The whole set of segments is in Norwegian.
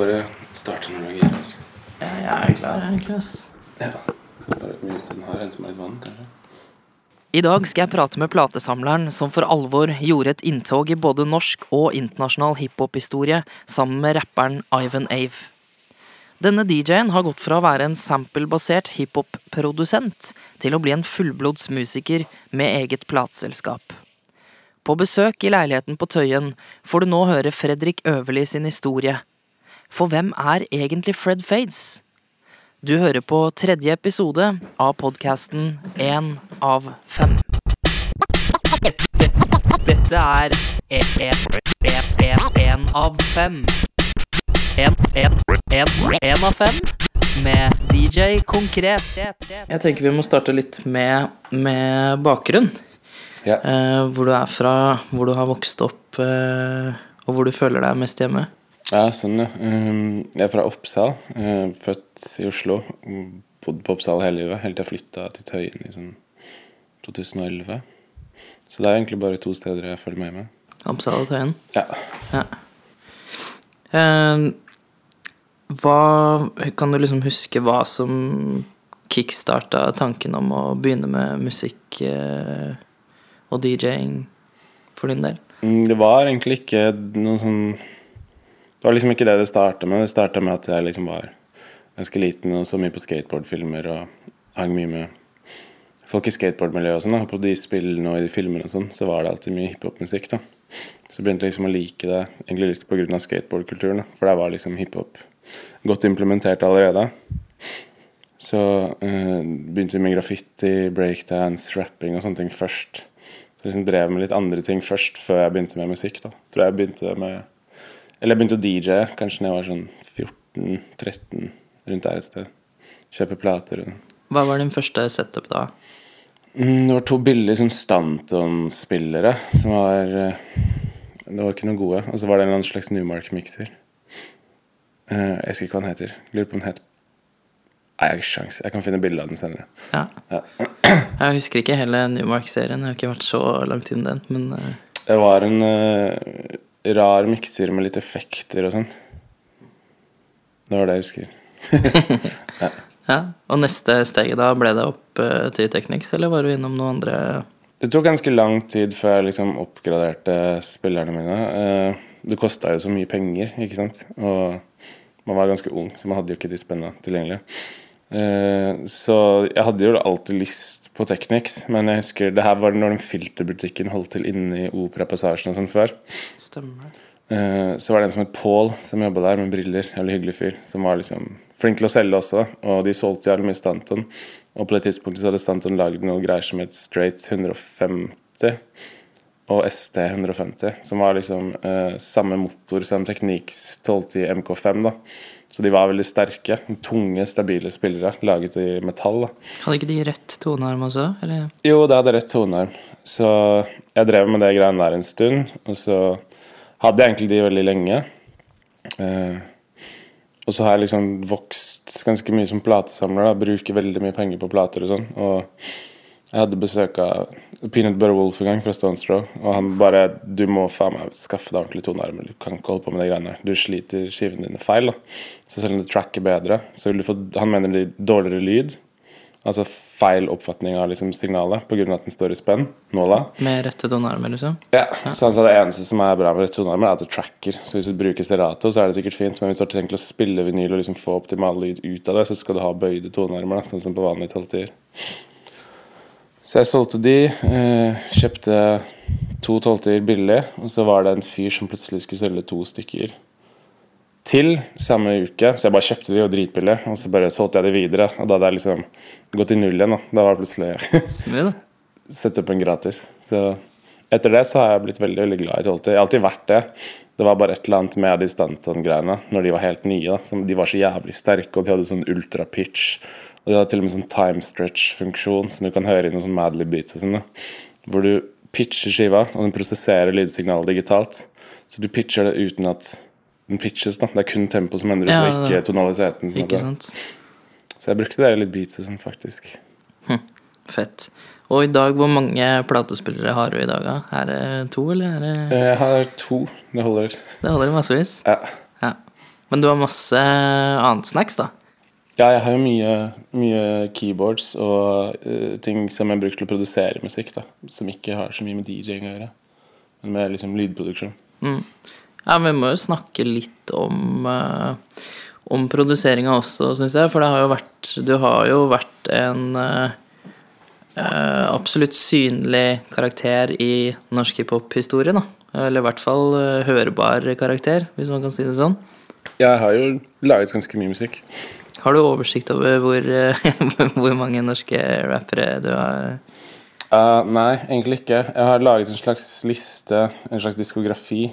bare starte når du er gira. altså. Jeg er klar, egentlig. ass. Ja. Bare mute den her, hente meg litt vann, kanskje. I dag skal jeg prate med platesamleren som for alvor gjorde et inntog i både norsk og internasjonal hiphop-historie sammen med rapperen Ivan Ave. Denne DJ-en har gått fra å være en samplebasert hiphop-produsent til å bli en fullblods musiker med eget plateselskap. På besøk i leiligheten på Tøyen får du nå høre Fredrik Øverli sin historie. For hvem er egentlig Fred Fades? Du hører på tredje episode av podkasten Én av fem. Dette er én av fem. Én av fem med DJ Konkret. Jeg tenker vi må starte litt med, med bakgrunn. Ja. Eh, hvor du er fra, hvor du har vokst opp, eh, og hvor du føler deg mest hjemme. Ja, sånn, ja. Um, Jeg er fra Oppsal. eh, Født i Oslo. Bodd på Oppsal hele livet, helt til jeg flytta til Tøyen i sånn 2011. Så det er egentlig bare to steder jeg følger meg hjemme. Oppsal og Tøyen. Ja. Ja. Uh, hva Kan du liksom huske hva som kickstarta tanken om å begynne med musikk uh, og DJ-ing for din del? Mm, Det var egentlig ikke noe sånn Det var liksom ikke det det starta med. Det starta med at jeg liksom var ganske liten og så mye på skateboardfilmer og hang mye med folk i skateboardmiljøet og sånn. På de spillene og i de filmene og sånn, så var det alltid mye hiphop-musikk, da. Så begynte jeg liksom å like det, egentlig litt av skateboardkulturen. For der var liksom hiphop godt implementert allerede. Så øh, begynte jeg med graffiti, breakdance, rapping og sånne ting først. Så liksom drev med litt andre ting først, før jeg begynte med musikk. da. Tror jeg begynte med Eller jeg begynte å DJ kanskje da jeg var sånn 14-13, rundt der et sted. Kjøpe plater. og Hva var din første setup da? Mm, Det var to billige sånn Stanton-spillere som var eh, Det var ikke noe gode. Og så var det en slags Newmark-mikser. Eh, Jeg husker ikke hva den heter. Lurer på om den het Nei, jeg har ikke sjans. Jeg kan finne bilde av den senere. Ja. Jeg husker ikke hele Newmark-serien, jeg har ikke vært så langt inn den, men eh, Det var en rar mikser med litt effekter og sånn. Det var det jeg husker. ja. Og neste steget da, ble det opp eh, til Technics, eller var du innom noen andre Det tok ganske lang tid før jeg liksom oppgraderte spillerne mine. Eh, Det kosta jo så mye penger, ikke sant. Og man var ganske ung, så man hadde jo ikke de spennene tilgjengelig. Eh, Så jeg hadde jo alltid lyst på Technics, men jeg husker det her var når den filterbutikken holdt til inne i Operapassasjen og sånn før. Stemmer. Eh, Så var det en som het Paul, som jobba der med briller. Jævlig hyggelig fyr. Som var liksom flink til å selge også. Og de solgte jævlig mye Stanton. Og på det tidspunktet så hadde Stanton lagd noe greier som het Straight 150 og ST 150. Som var liksom eh, samme motor som Techniques 1210 MK5. da. Så de var veldig sterke. Tunge, stabile spillere laget i metall. da. Hadde ikke de rett tonearm også, eller? Jo, det hadde rett tonearm. Så jeg drev med det greiene der en stund. Og så hadde jeg egentlig de veldig lenge. Eh, og så har jeg liksom vokst ganske mye som platesamler. da, Bruker veldig mye penger på plater og sånn. Og jeg hadde besøk av Peanut Butter Wolf en gang fra Stones Row, Og han bare 'Du må faen meg skaffe deg ordentlig tonearmer. Du kan ikke holde på med de greiene der. Du sliter skivene dine feil.' da. Så selv om det tracker bedre, så vil du få Han mener det gir dårligere lyd. Altså feil oppfatning av liksom signalet pga. at den står i spenn. Nåla. Med rette tonearmer, liksom? Ja, så han sa det eneste som er bra med rette tonearmer, er at det tracker. Så hvis du bruker Serato, så er det sikkert fint, men hvis du har tenkt å spille vinyl og liksom få optimal lyd ut av det, så skal du ha bøyde tonearmer, da, sånn som på vanlige tolvtier. Så jeg solgte de, eh, kjøpte to tolvter billig, og så var det en fyr som plutselig skulle selge to stykker til samme uke, så jeg bare kjøpte de og dritbillig, og så bare solgte jeg de videre, og da hadde jeg liksom gått i null igjen, da. Da var det plutselig sett sette opp en gratis. Så etter det så har jeg blitt veldig veldig glad i 12. Jeg har alltid vært det. Det var bare et eller annet med de Stanton-greiene når de var helt nye. da. De var så jævlig sterke, og de hadde sånn ultra-pitch. Og de har til og med sånn time stretch-funksjon, så du kan høre inn noen sånn Madley beats og sånn. Hvor du pitcher skiva, og den prosesserer lydsignalet digitalt. Så du pitcher det uten at den pitches, da. Det er kun tempo som endres, Ja, og ikke tonaliteten. Ikke sant? Så jeg brukte det i litt beats og sånn, faktisk. Fett. Og i dag, hvor mange platespillere har du i dag? da? Er det to, eller er det Jeg har to. Det holder. Det holder massevis. Ja. Ja. Men du har masse annet snacks, da? Ja, jeg har jo mye, mye keyboards og uh, ting som jeg bruker til å produsere musikk, da. Som ikke har så mye med DJ-ing å gjøre. Men med liksom lydproduksjon. Ja, vi må jo snakke litt om uh, om produseringa også, syns jeg. For det har jo vært Du har jo vært en uh, absolutt synlig karakter i norsk hiphop-historie, da. Eller i hvert fall hørbar karakter, hvis man kan si det sånn. Jeg har jo laget ganske mye musikk. Har du oversikt over hvor, eh, hvor mange norske rappere du har Uh, nei, egentlig ikke. Jeg har laget en slags liste, en slags diskografi.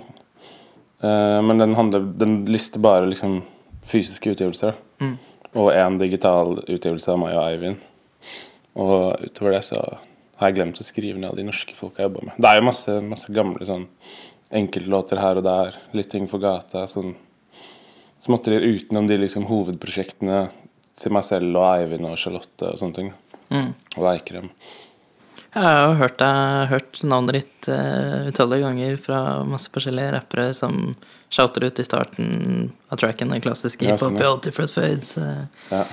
Uh, men den, handler, den lister bare liksom fysiske utgivelser. Mm. Og én digital utgivelse av meg og Eivind. Og utover det så har jeg glemt å skrive ned alle de norske folka jeg jobba med. Det er jo masse, masse gamle sånn enkeltlåter her og der. Litt ting for gata. sånn Småtterier utenom de liksom hovedprosjektene til meg selv og Eivind og Charlotte og sånne ting. Og Eikrem. Jeg har jo hørt, deg, hørt navnet ditt uh, utallige ganger fra masse forskjellige rappere som shouter ut i starten av tracken den klassiske Ja, hiphop sånn, i ja. All Different Fades. Uh, Ja.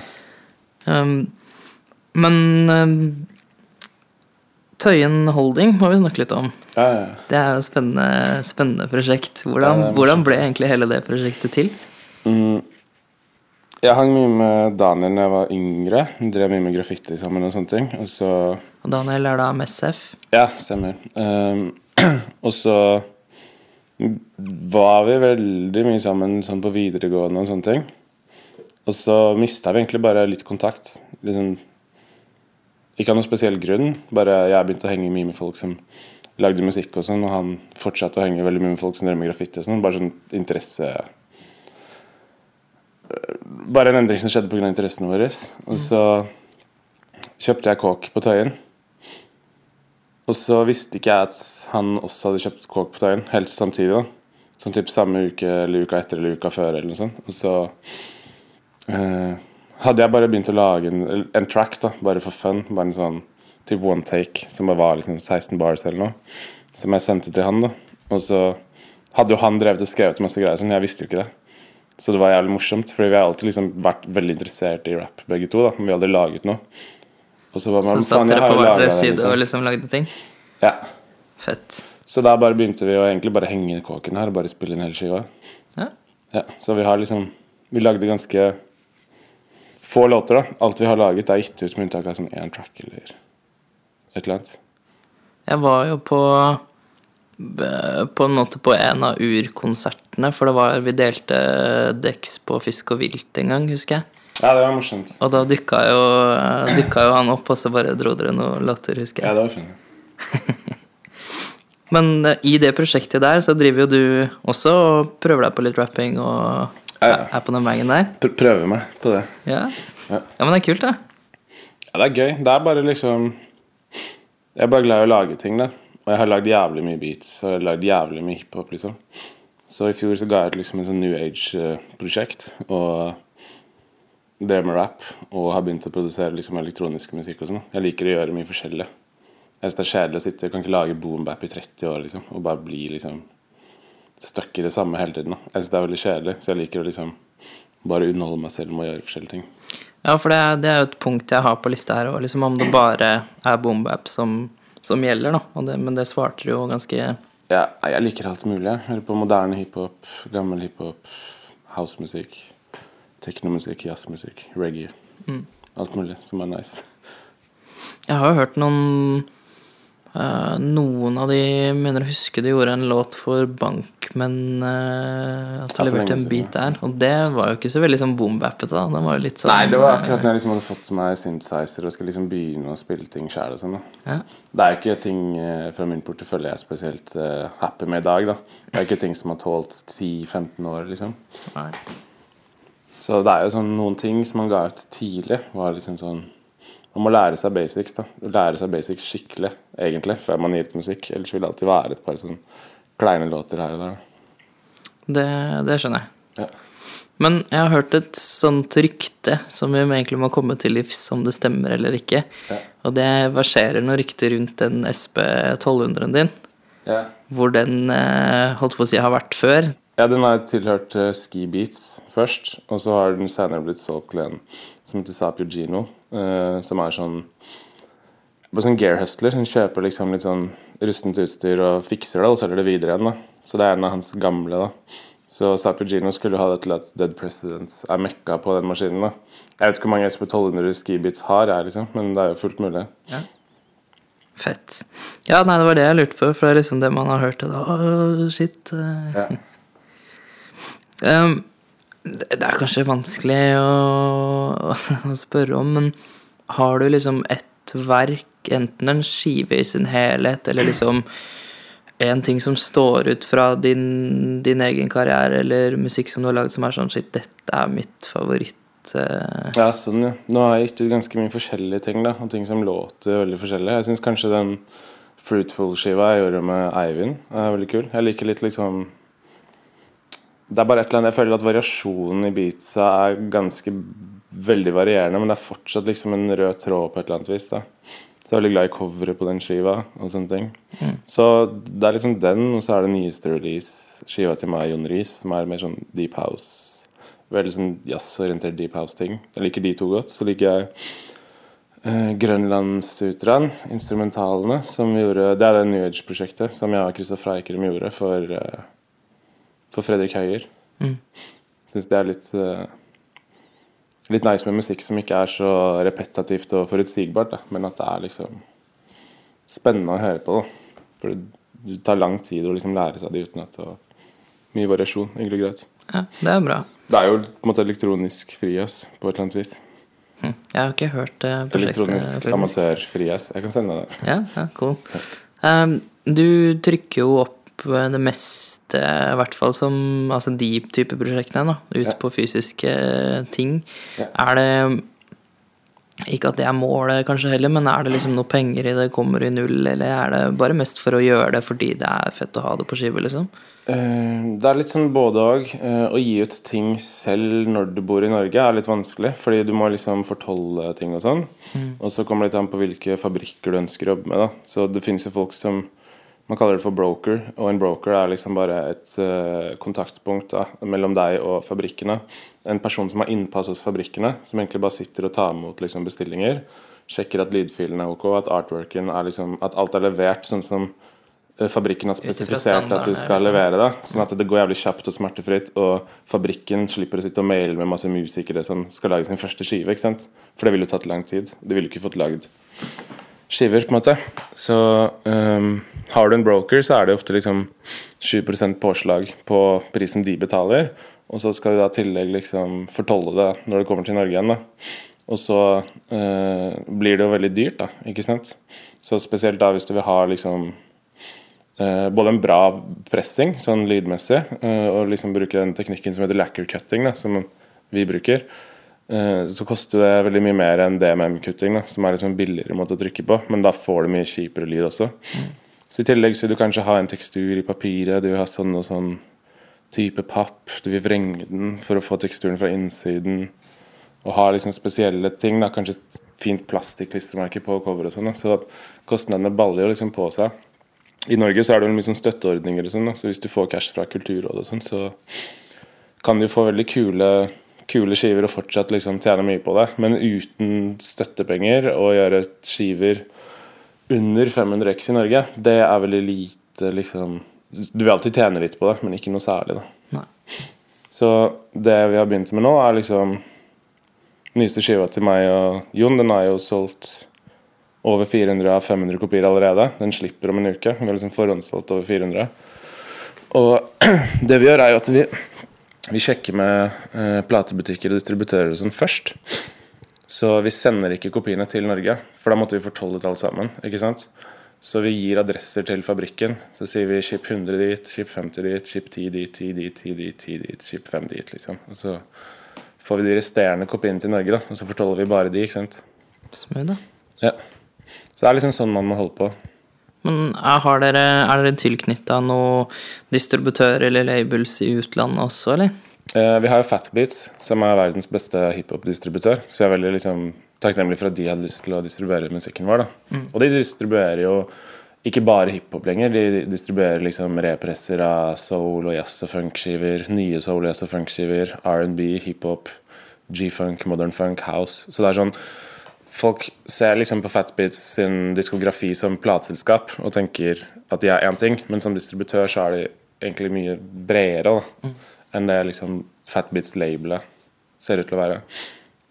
Um, men um, Tøyen Holding må vi snakke litt om. Ja, ja, ja. Det er jo et spennende, spennende prosjekt. Hvordan, hvordan ble egentlig hele det prosjektet til? Mm. Jeg hang mye med Daniel da jeg var yngre. Drev mye med graffiti sammen og sånne ting. Og så Og Daniel er da MSF? Ja, stemmer. Um, og så var vi veldig mye sammen sånn på videregående og sånne ting. Og så mista vi egentlig bare litt kontakt. Liksom, ikke av noen spesiell grunn, bare jeg begynte å henge mye med folk som lagde musikk og sånn, og han fortsatte å henge veldig mye med folk som drev med graffiti og sånn. Bare sånn interesse Bare en endring som skjedde pga. interessene våre. Og så kjøpte jeg kåk på Tøyen. Og så visste ikke jeg at han også hadde kjøpt kåk på Tøyen, helst samtidig. da Sånn typ samme uke eller uka etter eller uka før. eller noe sånt Og så eh, hadde jeg bare begynt å lage en, en track, da bare for fun. Bare en sånn typ one take som bare var liksom 16 bars eller noe. Som jeg sendte til han. da Og så hadde jo han drevet og skrevet masse greier sånn. Jeg visste jo ikke det. Så det var jævlig morsomt, fordi vi har alltid liksom vært veldig interessert i rap, begge to. da Men vi har aldri laget noe. Og så var Så satt dere på hver deres side liksom. og liksom lagde ting? Ja. Fett. Så da bare begynte vi å egentlig bare henge i kåken her og bare spille inn hele skiva. Ja. Ja, så vi har liksom Vi lagde ganske få låter, da. Alt vi har laget, er gitt ut med unntak av sånn én track eller et eller annet. Jeg var jo på på en måte på en av urkonsertene, for det var Vi delte deks på Fisk og vilt en gang, husker jeg. Ja, det var morsomt. Og da dukka jo, dukka jo han opp, og så bare dro dere noen låter, husker jeg. Ja, det var fint. Men eh, i det prosjektet der så driver jo du også og prøver deg på litt rapping og Ja, ja. er på den veien der. Pr prøver meg på det. Ja. Ja. ja, men det er kult, da. Ja, det er gøy. Det er bare liksom Jeg er bare glad i å lage ting, da. Og jeg har lagd jævlig mye beats og jeg har lagd jævlig mye hiphop, liksom. Så i fjor så ga jeg ut liksom en sånn New Age-prosjekt og drev med rap og har begynt å produsere liksom elektronisk musikk og sånn. Jeg liker å gjøre mye forskjellig. Jeg synes det er kjedelig å sitte Jeg kan ikke lage boom-bap i 30 år liksom og bare bli liksom stuck i det samme hele tiden. Da. Jeg synes det er veldig kjedelig, så jeg liker å liksom bare underholde meg selv med å gjøre forskjellige ting. Ja, for det det er jo et punkt jeg har på lista her, òg, liksom om det bare er boombap som, som gjelder, da. Det, men det svarte du jo ganske Ja, jeg liker alt mulig. Jeg hører på moderne hiphop, gammel hiphop, housemusikk, teknomusikk, jazzmusikk, reggae. Alt mulig som er nice. Jeg har jo hørt noen eh, Noen av de mener å huske de gjorde en låt for Bankmenn uh, At de leverte en bit beat der. Og det var jo ikke så veldig sånn boom-bappete, da. Den var jo litt sånn Nei, det var akkurat når jeg liksom hadde fått meg synthesizer og skulle liksom begynne å spille ting sjæl sånn. ja. Det er ikke ting eh, fra min portefølje jeg er spesielt uh, happy med i dag, da. Det er ikke ting som har tålt 10-15 år, liksom. Nei. Så det er jo sånn noen ting som man ga ut tidlig, var liksom sånn Man må lære seg basics, da. Lære seg basics skikkelig, egentlig, før man gir ut musikk. Ellers vil det alltid være et par sånn kleine låter her og der. Det, det skjønner jeg. Ja. Men jeg har hørt et sånt rykte som vi egentlig må komme til livs om det stemmer eller ikke. Ja. Og det verserer noen rykter rundt den SP 1200-en din. Ja. Hvor den eh, holdt på å si har vært før. Ja, den har tilhørt uh, Ski Beats først, og så har den senere blitt solgt til en som heter Sapio Gino, uh, som er sånn bare sånn gear hustler. Hun kjøper liksom litt sånn rustent utstyr og fikser det, og selger det videre igjen. da. Så det er en av hans gamle. da. Så Sapio Gino skulle ha det til at Dead Presidents er mekka på den maskinen. da. Jeg vet ikke hvor mange SP1200 skibits Beats har, jeg, liksom, men det er jo fullt mulig. Ja. Fett. Ja, nei, det var det jeg lurte på, for det er liksom det man har hørt. Da, Åh, shit. eh. Ja. Um, det er kanskje vanskelig å, å spørre om, men har du liksom et verk, enten en skive i sin helhet, eller liksom en ting som står ut fra din, din egen karriere, eller musikk som du har lagd som er sånn shit, dette er mitt favoritt eh, Ja, sånn, ja. Nå har jeg gitt ut ganske mye forskjellige ting, da, og ting som låter veldig forskjellig. Jeg syns kanskje den Fruitful-skiva jeg gjorde med Eivind, er veldig kul. Jeg liker litt liksom Det er bare et eller annet Jeg føler at variasjonen i beatsa er ganske veldig varierende, men det er fortsatt liksom en rød tråd på et eller annet vis. da Så jeg er veldig glad i coveret på den skiva og sånne ting. Så det er liksom den, og så er det nyeste release, skiva til meg, Jon Riis, som er mer sånn deep house. Veldig sånn jazzorientert deep house-ting. Jeg liker de to godt. Så liker jeg eh, Grønlandssutraen, instrumentalene, som vi gjorde Det er det New Age-prosjektet som jeg og Kristoffer Eikrem gjorde for, eh, for Fredrik Høyer. Mm. Syns det er litt eh, Litt nice med musikk som ikke er så repetativt og forutsigbart, da, men at det er liksom spennende å høre på. Da. For det, tar lang tid å liksom lære seg det uten at det er mye variasjon. Egentlig greit. Ja, det er bra. Det er jo på en måte elektronisk frijazz på et eller annet vis. Hm. Jeg har ikke hørt det prosjektet. Elektronisk amatørfrijazz. Jeg kan sende deg det. Ja, ja, cool. Um, du trykker jo opp eh, det meste, i hvert fall som altså de type prosjektene, da, ut Ja. på fysiske ting. Ja. Er det Ikke at det er målet, kanskje heller, men er det liksom noe penger i det, kommer i null, eller er det bare mest for å gjøre det fordi det er fett å ha det på skive, liksom? Eh, Det er litt sånn både. Eh, Å gi ut ting selv når du bor i Norge, er litt vanskelig. Fordi du må liksom fortolle ting og sånn. Og så kommer det litt an på hvilke fabrikker du ønsker å jobbe med. da Så det finnes jo folk som Man kaller det for broker, og en broker er liksom bare et uh, kontaktpunkt da mellom deg og fabrikkene. En person som har innpass hos fabrikkene, som egentlig bare sitter og tar imot liksom, bestillinger. Sjekker at lydfilen er ok, at artworken er liksom At alt er levert sånn som eh, fabrikken har spesifisert at du skal liksom. levere det. Sånn at det går jævlig kjapt og smertefritt, og fabrikken slipper å sitte og maile med masse musikere som skal lage sin første skive. ikke sant? For det ville jo tatt lang tid. Det ville ikke fått lagd skiver, på en måte. Så um, har du en broker, så er det ofte liksom 20 påslag på prisen de betaler. Og så skal du da i tillegg liksom fortolle det når det kommer til Norge igjen. da. Og så uh, blir det jo veldig dyrt, da, ikke sant. Så spesielt da hvis du vil ha liksom uh, både en bra pressing, sånn lydmessig, uh, og liksom bruke den teknikken som heter lacquer cutting, da, som vi bruker, så koster det veldig mye mer enn DMM-kutting, som er liksom en billigere måte å trykke på, men da får du mye kjipere lyd også. Så i tillegg så vil du kanskje ha en tekstur i papiret, du vil ha sånn og sånn type papp, du vil vrenge den for å få teksturen fra innsiden, og ha liksom spesielle ting, da, kanskje et fint plastikklistremerke på cover og sånn, så kostnadene baller jo liksom på seg. I Norge så er det jo mye sånn støtteordninger og sånn, så hvis du får cash fra Kulturrådet og sånn, så kan du få veldig kule, kule skiver og fortsatt liksom tjene mye på det. Men uten støttepenger og gjøre skiver under 500 X i Norge, det er veldig lite liksom Du vil alltid tjene litt på det, men ikke noe særlig, da. Nei. Så det vi har begynt med nå, er liksom Nyeste skiva til meg og Jon, den har jo solgt over 400 av 500 kopier allerede. Den slipper om en uke. Vi har liksom forhåndssolgt over 400. Og det vi gjør, er jo at vi, vi sjekker med eh, platebutikker og distributører og sånn først. Så vi sender ikke kopiene til Norge, for da måtte vi fortollet alt sammen. ikke sant? Så vi gir adresser til fabrikken. Så sier vi skip 100 dit, skip 50 dit, skip 10 dit, 10 dit, 10 dit, 10 dit, skip 5 dit, liksom. Og så får vi de resterende kopiene til Norge, da, og så fortoller vi bare de, ikke sant. Smooth, da. Ja. Så det er liksom sånn man må holde på. Men er, har dere, er dere tilknytta noen distributører eller labels i utlandet også, eller? Eh, vi har jo Fatbeats, som er verdens beste hiphop-distributør. Så vi er veldig liksom takknemlige for at de hadde lyst til å distribuere musikken vår. da. Og de distribuerer jo ikke bare hiphop lenger. De distribuerer liksom represser av soul og jazz og funkskiver. Nye soul, jazz og funkskiver. R&B, hiphop, G-funk, modern funk, house. Så det er sånn Folk ser liksom på Fatbeats sin diskografi som plateselskap og tenker at de er én ting, men som distributør så er de egentlig mye bredere da, enn det liksom Fatbeats-labelet ser ut til å være.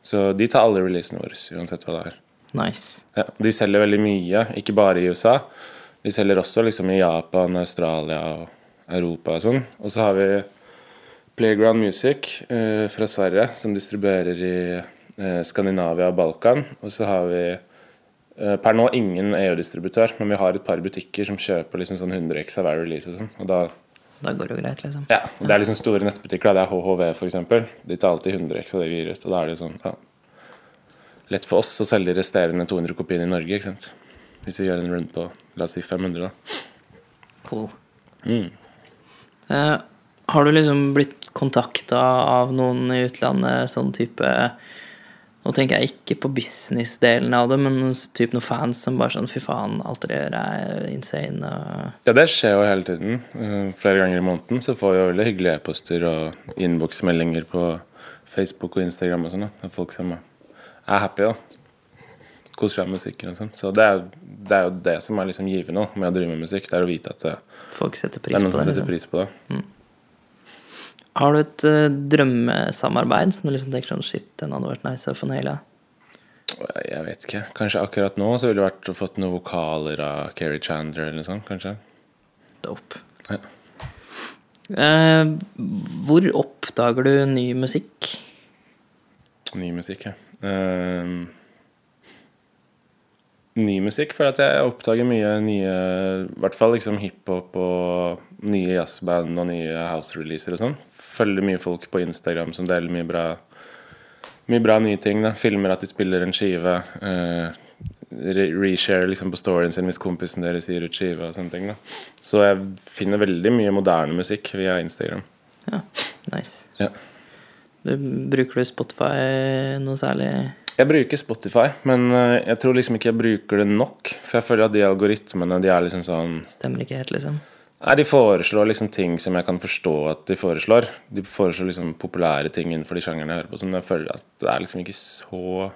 Så de tar alle releasene våre, uansett hva det er. Nice. Ja, de selger veldig mye, ikke bare i USA. De selger også liksom i Japan, Australia og Europa og sånn. Og så har vi Playground Music eh, fra Sverige, som distribuerer i Skandinavia og Balkan. Og så har vi eh, per nå ingen EU-distributør, men vi har et par butikker som kjøper liksom sånn 100 X av hver release og sånn. Og da Da går det jo greit, liksom. ja, og Det er liksom store nettbutikker. da, Det er HHV, f.eks. De tar alltid 100 X av det vi gir ut. Og da er det sånn ja, lett for oss å selge de resterende 200 kopiene i Norge. ikke sant? Hvis vi gjør en run på la oss si 500, da. Cool. Mm. Eh, har du liksom blitt kontakta av noen i utlandet, sånn type Nå tenker jeg ikke på business-delen av det, men typ noen fans som bare sånn Fy faen, alt dere gjør er insane. Ja, det skjer jo hele tiden. Eh, Flere ganger i måneden så får vi jo veldig hyggelige e-poster og innboksmeldinger på Facebook og Instagram og sånn. Folk som er happy, da. Koser seg med musikken og sånn. Så det er, det er jo det som er liksom givende med å drive med musikk. Det er å vite at det, folk setter det er noen som setter Liksom. pris på det. Har du et uh, drømmesamarbeid som du liksom tenker sånn Shit, den hadde vært nice å få naila? Jeg vet ikke. Kanskje akkurat nå så ville det vært å fått noen vokaler av Keri Chandler eller noe sånt, kanskje. Dope. Ja. Uh, hvor oppdager du ny musikk? Ny musikk, ja. Uh, ny musikk, for at jeg oppdager mye nye I hvert fall liksom hiphop og nye jazzband og nye house-releaser og sånn. Følger mye folk på Instagram som deler mye bra Mye bra nye ting. da Filmer at de spiller en skive. Uh, Reshare liksom på storyen sin hvis kompisen deres gir ut skive. og sånne ting da Så jeg finner veldig mye moderne musikk via Instagram. Ja, nice. Ja. Du, bruker du Spotify noe særlig? Jeg bruker Spotify, men eh, jeg tror liksom ikke jeg bruker det nok. For jeg føler at de algoritmene de er liksom sånn Stemmer ikke helt, liksom? Nei, De foreslår liksom ting som jeg kan forstå at de foreslår. De foreslår liksom populære ting innenfor de sjangrene jeg hører på. Sånn jeg føler at det er liksom ikke så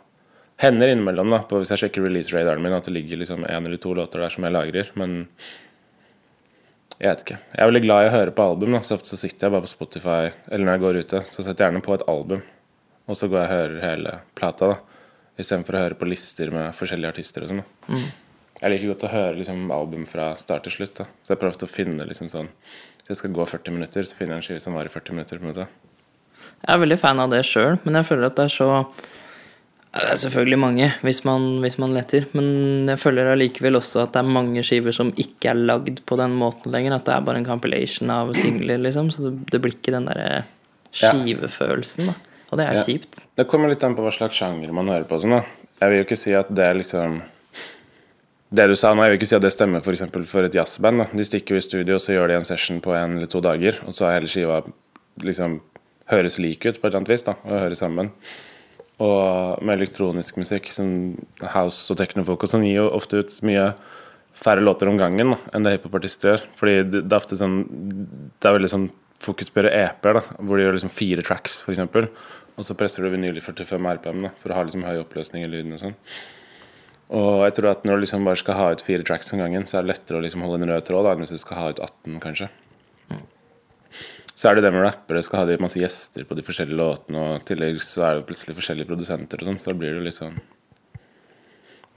Hender innimellom, da, på hvis jeg sjekker release-radaren min, at det ligger liksom en eller to låter der som jeg lagrer. Men jeg vet ikke. Jeg er veldig glad i å høre på album. da Så ofte så sitter jeg bare på Spotify, eller når jeg går ute, så setter jeg gjerne på et album. Og så går jeg og hører hele plata, da. Istedenfor å høre på lister med forskjellige artister og sånn. da. Jeg liker godt å høre liksom, album fra start til slutt. da Så jeg prøvde å finne liksom sånn Hvis jeg skal gå 40 minutter, så finner jeg en skive som varer 40 minutter. Jeg er veldig fan av det sjøl, men jeg føler at det er så Det er selvfølgelig mange, hvis man, hvis man leter. Men jeg føler allikevel også at det er mange skiver som ikke er lagd på den måten lenger. At det er bare en compilation av singler, liksom. Så det, det blir ikke den derre skivefølelsen, da. Og det er Ja. kjipt. Det kommer litt an på hva slags sjanger man hører på. Sånn, da. Jeg vil jo ikke si at det er liksom Det du sa nå, jeg vil ikke si at det stemmer for, for et jazzband. De stikker jo i studio, så gjør de en session på en eller to dager, og så er hele skiva liksom høres lik ut på et eller annet vis, da, og hører sammen. Og med elektronisk musikk, som house og technofolk og sånn, gir jo ofte ut mye færre låter om gangen da, enn det hiphopartister gjør. Fordi det, er ofte sånn Det er veldig sånn fokus på EP-er, da, hvor de gjør liksom fire tracks, f.eks. Og så presser du vinyl i 45 RPM da, for å ha liksom høy oppløsning i lyden og sånn. Og jeg tror at når du liksom bare skal ha ut fire tracks om gangen, så er det lettere å liksom holde en rød tråd enn hvis du skal ha ut 18, kanskje. Så er det det med rappere, skal ha de masse gjester på de forskjellige låtene, og i tillegg så er det plutselig forskjellige produsenter og sånn, så da blir det sånn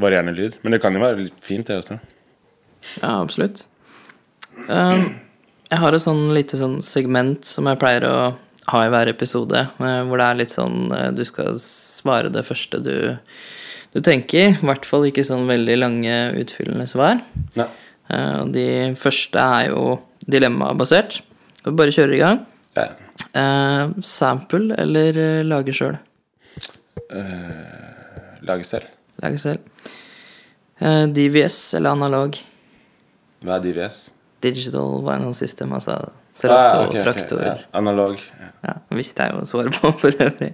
varierende lyd. Men det kan jo være litt fint, det også. Ja, absolutt. Um, jeg har et sånn lite sånn segment som jeg pleier å ha i hver episode, eh, hvor det er litt sånn eh, Du skal svare det første du, du tenker. I hvert fall ikke sånn veldig lange, utfyllende svar. Ja. Eh, de første er jo dilemmabasert. Vi bare kjører i gang. Ja. Eh, sample eller eh, lage sjøl? Lage selv. Lage selv. DVS eller analog? Hva er DVS? Digital Vinyl System, altså Serato, Ah, okay, og traktor. Ja. Analog. Ja. Ja, visste jeg jo svaret på for øvrig.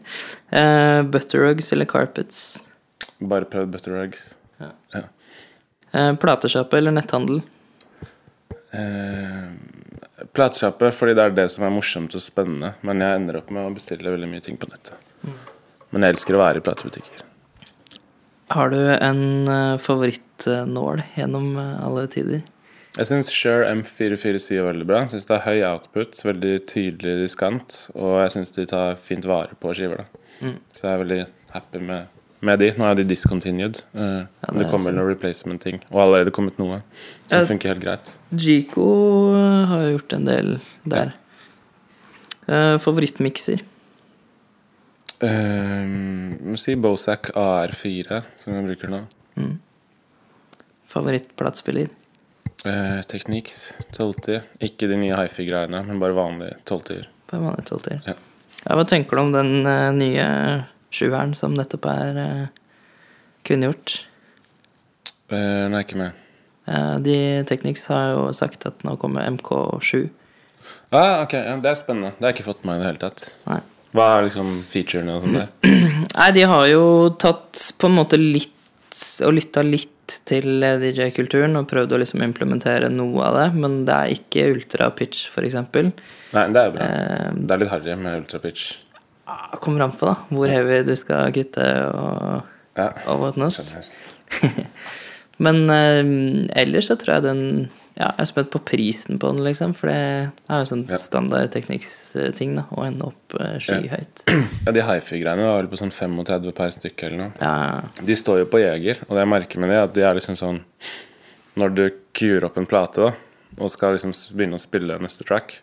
Eh, butterrugs eller carpets? Bare prøvd butter rugs. Eh, platesjappe eller netthandel? Eh, Platesjappe fordi det er det som er morsomt og spennende. Men jeg ender opp med å bestille veldig mye ting på nettet. Men jeg elsker å være i platebutikker. Har du en eh, favorittnål gjennom eh, alle tider? Jeg syns Shure M447 er veldig bra. Jeg syns det er høy output, veldig tydelig diskant, og jeg syns de tar fint vare på skiver. da. Mm. Så jeg er veldig happy med, med de. Nå er de discontinued. Uh, Ja, det, det er kommer noen replacement-ting, og allerede kommet noe som Ja. funker helt greit. Gico eh, har jo gjort en del der. Uh, favorittmikser? Uh, si Bosac AR4, som jeg bruker nå. Favorittplatespiller? Uh, Techniques 12-10. Ikke de nye hifi-greiene, men bare vanlige 12-10-er. På en vanlig tolvtier. Ja. Ja, hva tenker du om den uh, nye sjueren som nettopp er uh, kunngjort? Uh, nei, ikke med. Eh, de Technics har jo sagt at nå kommer MK7. Ah, ok, ja, Det er spennende. Det har jeg ikke fått med meg i det hele tatt. Nei. Hva er liksom featurene og sånt der? Nei, de har jo tatt på en måte litt og lytta litt til eh, DJ-kulturen og prøvd å liksom implementere noe av det, men det er ikke ultra pitch, eksempel. Nei, det er bra. Eh, Det er litt harry med ultrapitch. ah, kommer an på, da, hvor heavy du skal kutte og, Ja, og whatnot. Men eh, ellers så tror jeg den Ja, jeg er spent på prisen på den, liksom, for det er jo sånn Ja. standard tekniks-ting, da, å ende opp eh, skyhøyt. Ja, De hifi-greiene var vel på sånn 35 per stykke eller noe. Ja, De står jo på Jeger, og det jeg merker med det, er at de er liksom sånn Når du kuer opp en plate da og skal liksom begynne å spille neste track,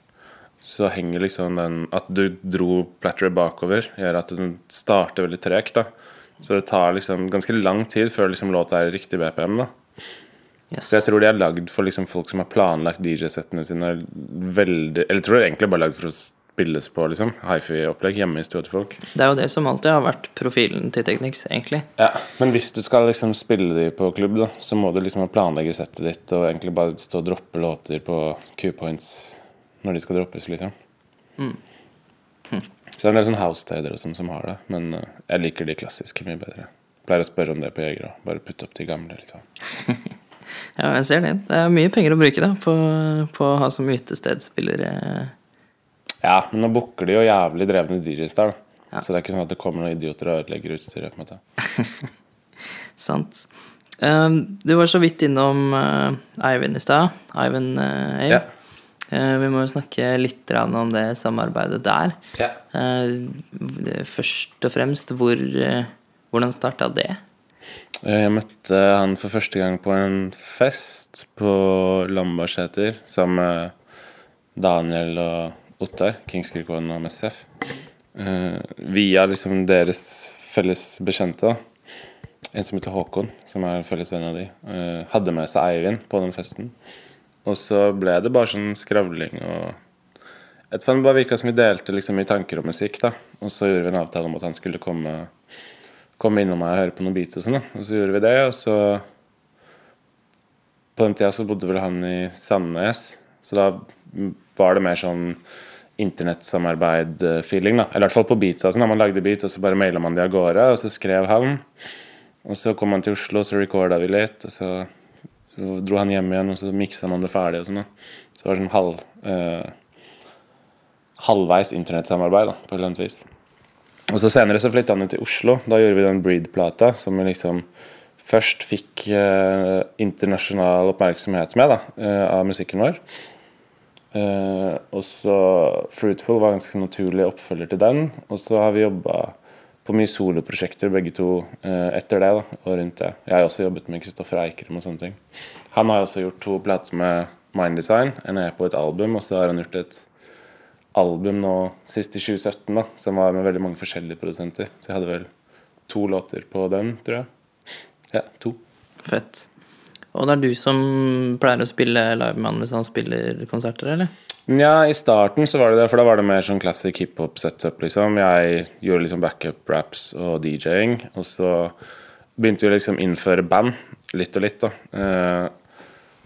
så henger liksom den At du dro platteret bakover, gjør at den starter veldig tregt. da Så det tar liksom ganske lang tid før liksom låta er i riktig BPM. da yes. Så jeg tror de er lagd for liksom folk som har planlagt DJ-settene sine veldig Eller jeg tror de er egentlig bare lagd for å spilles på liksom hifi-opplegg hjemme i stua til folk. Det er jo det som alltid har vært profilen til Technics, egentlig. Ja, Men hvis du skal liksom spille de på klubb, da så må du liksom planlegge settet ditt og egentlig bare stå og droppe låter på Q-points når de skal droppes, liksom. Så det er en del sånn house-steder og sånn som har det, men uh, jeg liker de klassiske mye bedre. Pleier å spørre om det på Jeger og bare putte opp de gamle, liksom. Ja, jeg ser det. Det er mye penger å bruke da, på, på å ha som utestedspillere. Ja, men nå booker de jo jævlig drevne dyr i stad, Ja. Så det er ikke sånn at det kommer noen idioter og ødelegger utstyret. på en måte. Sant. Um, du var så vidt innom uh, Eivind i stad. Eivind uh, Ave. Ja. Uh, vi må jo snakke litt om det samarbeidet der. Ja. Uh, først og fremst, hvor, uh, hvordan starta det? Eh, Jeg møtte han for første gang på en fest på Lambertseter sammen med Daniel og Ottar, Kingskirkåen og MSF. Eh, via liksom deres felles bekjente. da. En som heter Håkon, som er en felles venn av de, eh, hadde med seg Eivind på den festen. Og så ble det bare sånn skravling og Jeg vet Det bare virka som vi delte liksom i tanker om musikk, da. Og så gjorde vi en avtale om at han skulle komme komme innom meg og høre på noen beats og sånn. da. Og så gjorde vi det, og så På den tida så bodde vel han i Sandnes, så da var det mer sånn internettsamarbeid-feeling, da. Eller i hvert fall på beatsa. Sånn, da man lagde beats, og så bare maila man de av gårde, og så skrev han. Og så kom han til Oslo, og så recorda vi litt, og så dro han hjem igjen, og så miksa man det ferdig og sånn. Så det var sånn halv eh, halvveis internettsamarbeid, da, på et eller annet vis. Og så senere så flytta han ut til Oslo. Da gjorde vi den Breed-plata som vi liksom først fikk eh, internasjonal oppmerksomhet med da, eh, av musikken vår. Eh, og så Fruitful var ganske naturlig oppfølger til den. Og så har vi jobba på mye soloprosjekter begge to eh, etter det. da, og rundt det. Jeg har også jobbet med Kristoffer Eikrem og sånne ting. Han har også gjort to plater med Mind Design, en EP og et album, og så har han gjort et album nå sist i 2017, da, som var med veldig mange forskjellige produsenter. Så jeg hadde vel to låter på den, tror jeg. Ja, to. Fett. Og det er du som pleier å spille live med han hvis han spiller konserter, eller? Ja, i starten så var det det, for da var det mer sånn classic hiphop-setup, liksom. Jeg gjorde liksom backup-raps og DJ-ing, og så begynte vi å liksom innføre band, litt og litt, da. Eh,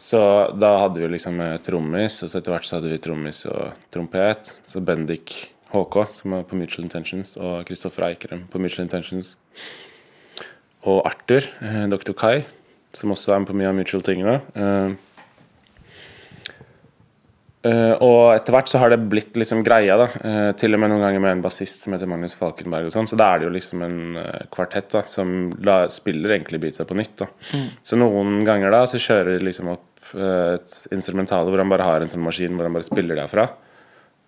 så da hadde vi liksom eh, trommis, og så etter hvert så hadde vi trommis og trompet. Så Bendik HK, som er på Mutual Intentions, og Kristoffer Eikrem på Mutual Intentions. Og Arthur, eh, Dr. Kai, som også er med på mye av Mutual-tingene. Eh, Eh, og etter hvert så har det blitt liksom greia, da. Eh, til og med noen ganger med en bassist som heter Magnus Falkenberg og sånn. Så da er det jo liksom en kvartett da, som la, spiller egentlig beatsa på nytt, da. Så noen ganger da så kjører de liksom opp et instrumentale hvor han bare har en sånn maskin hvor han bare spiller derfra.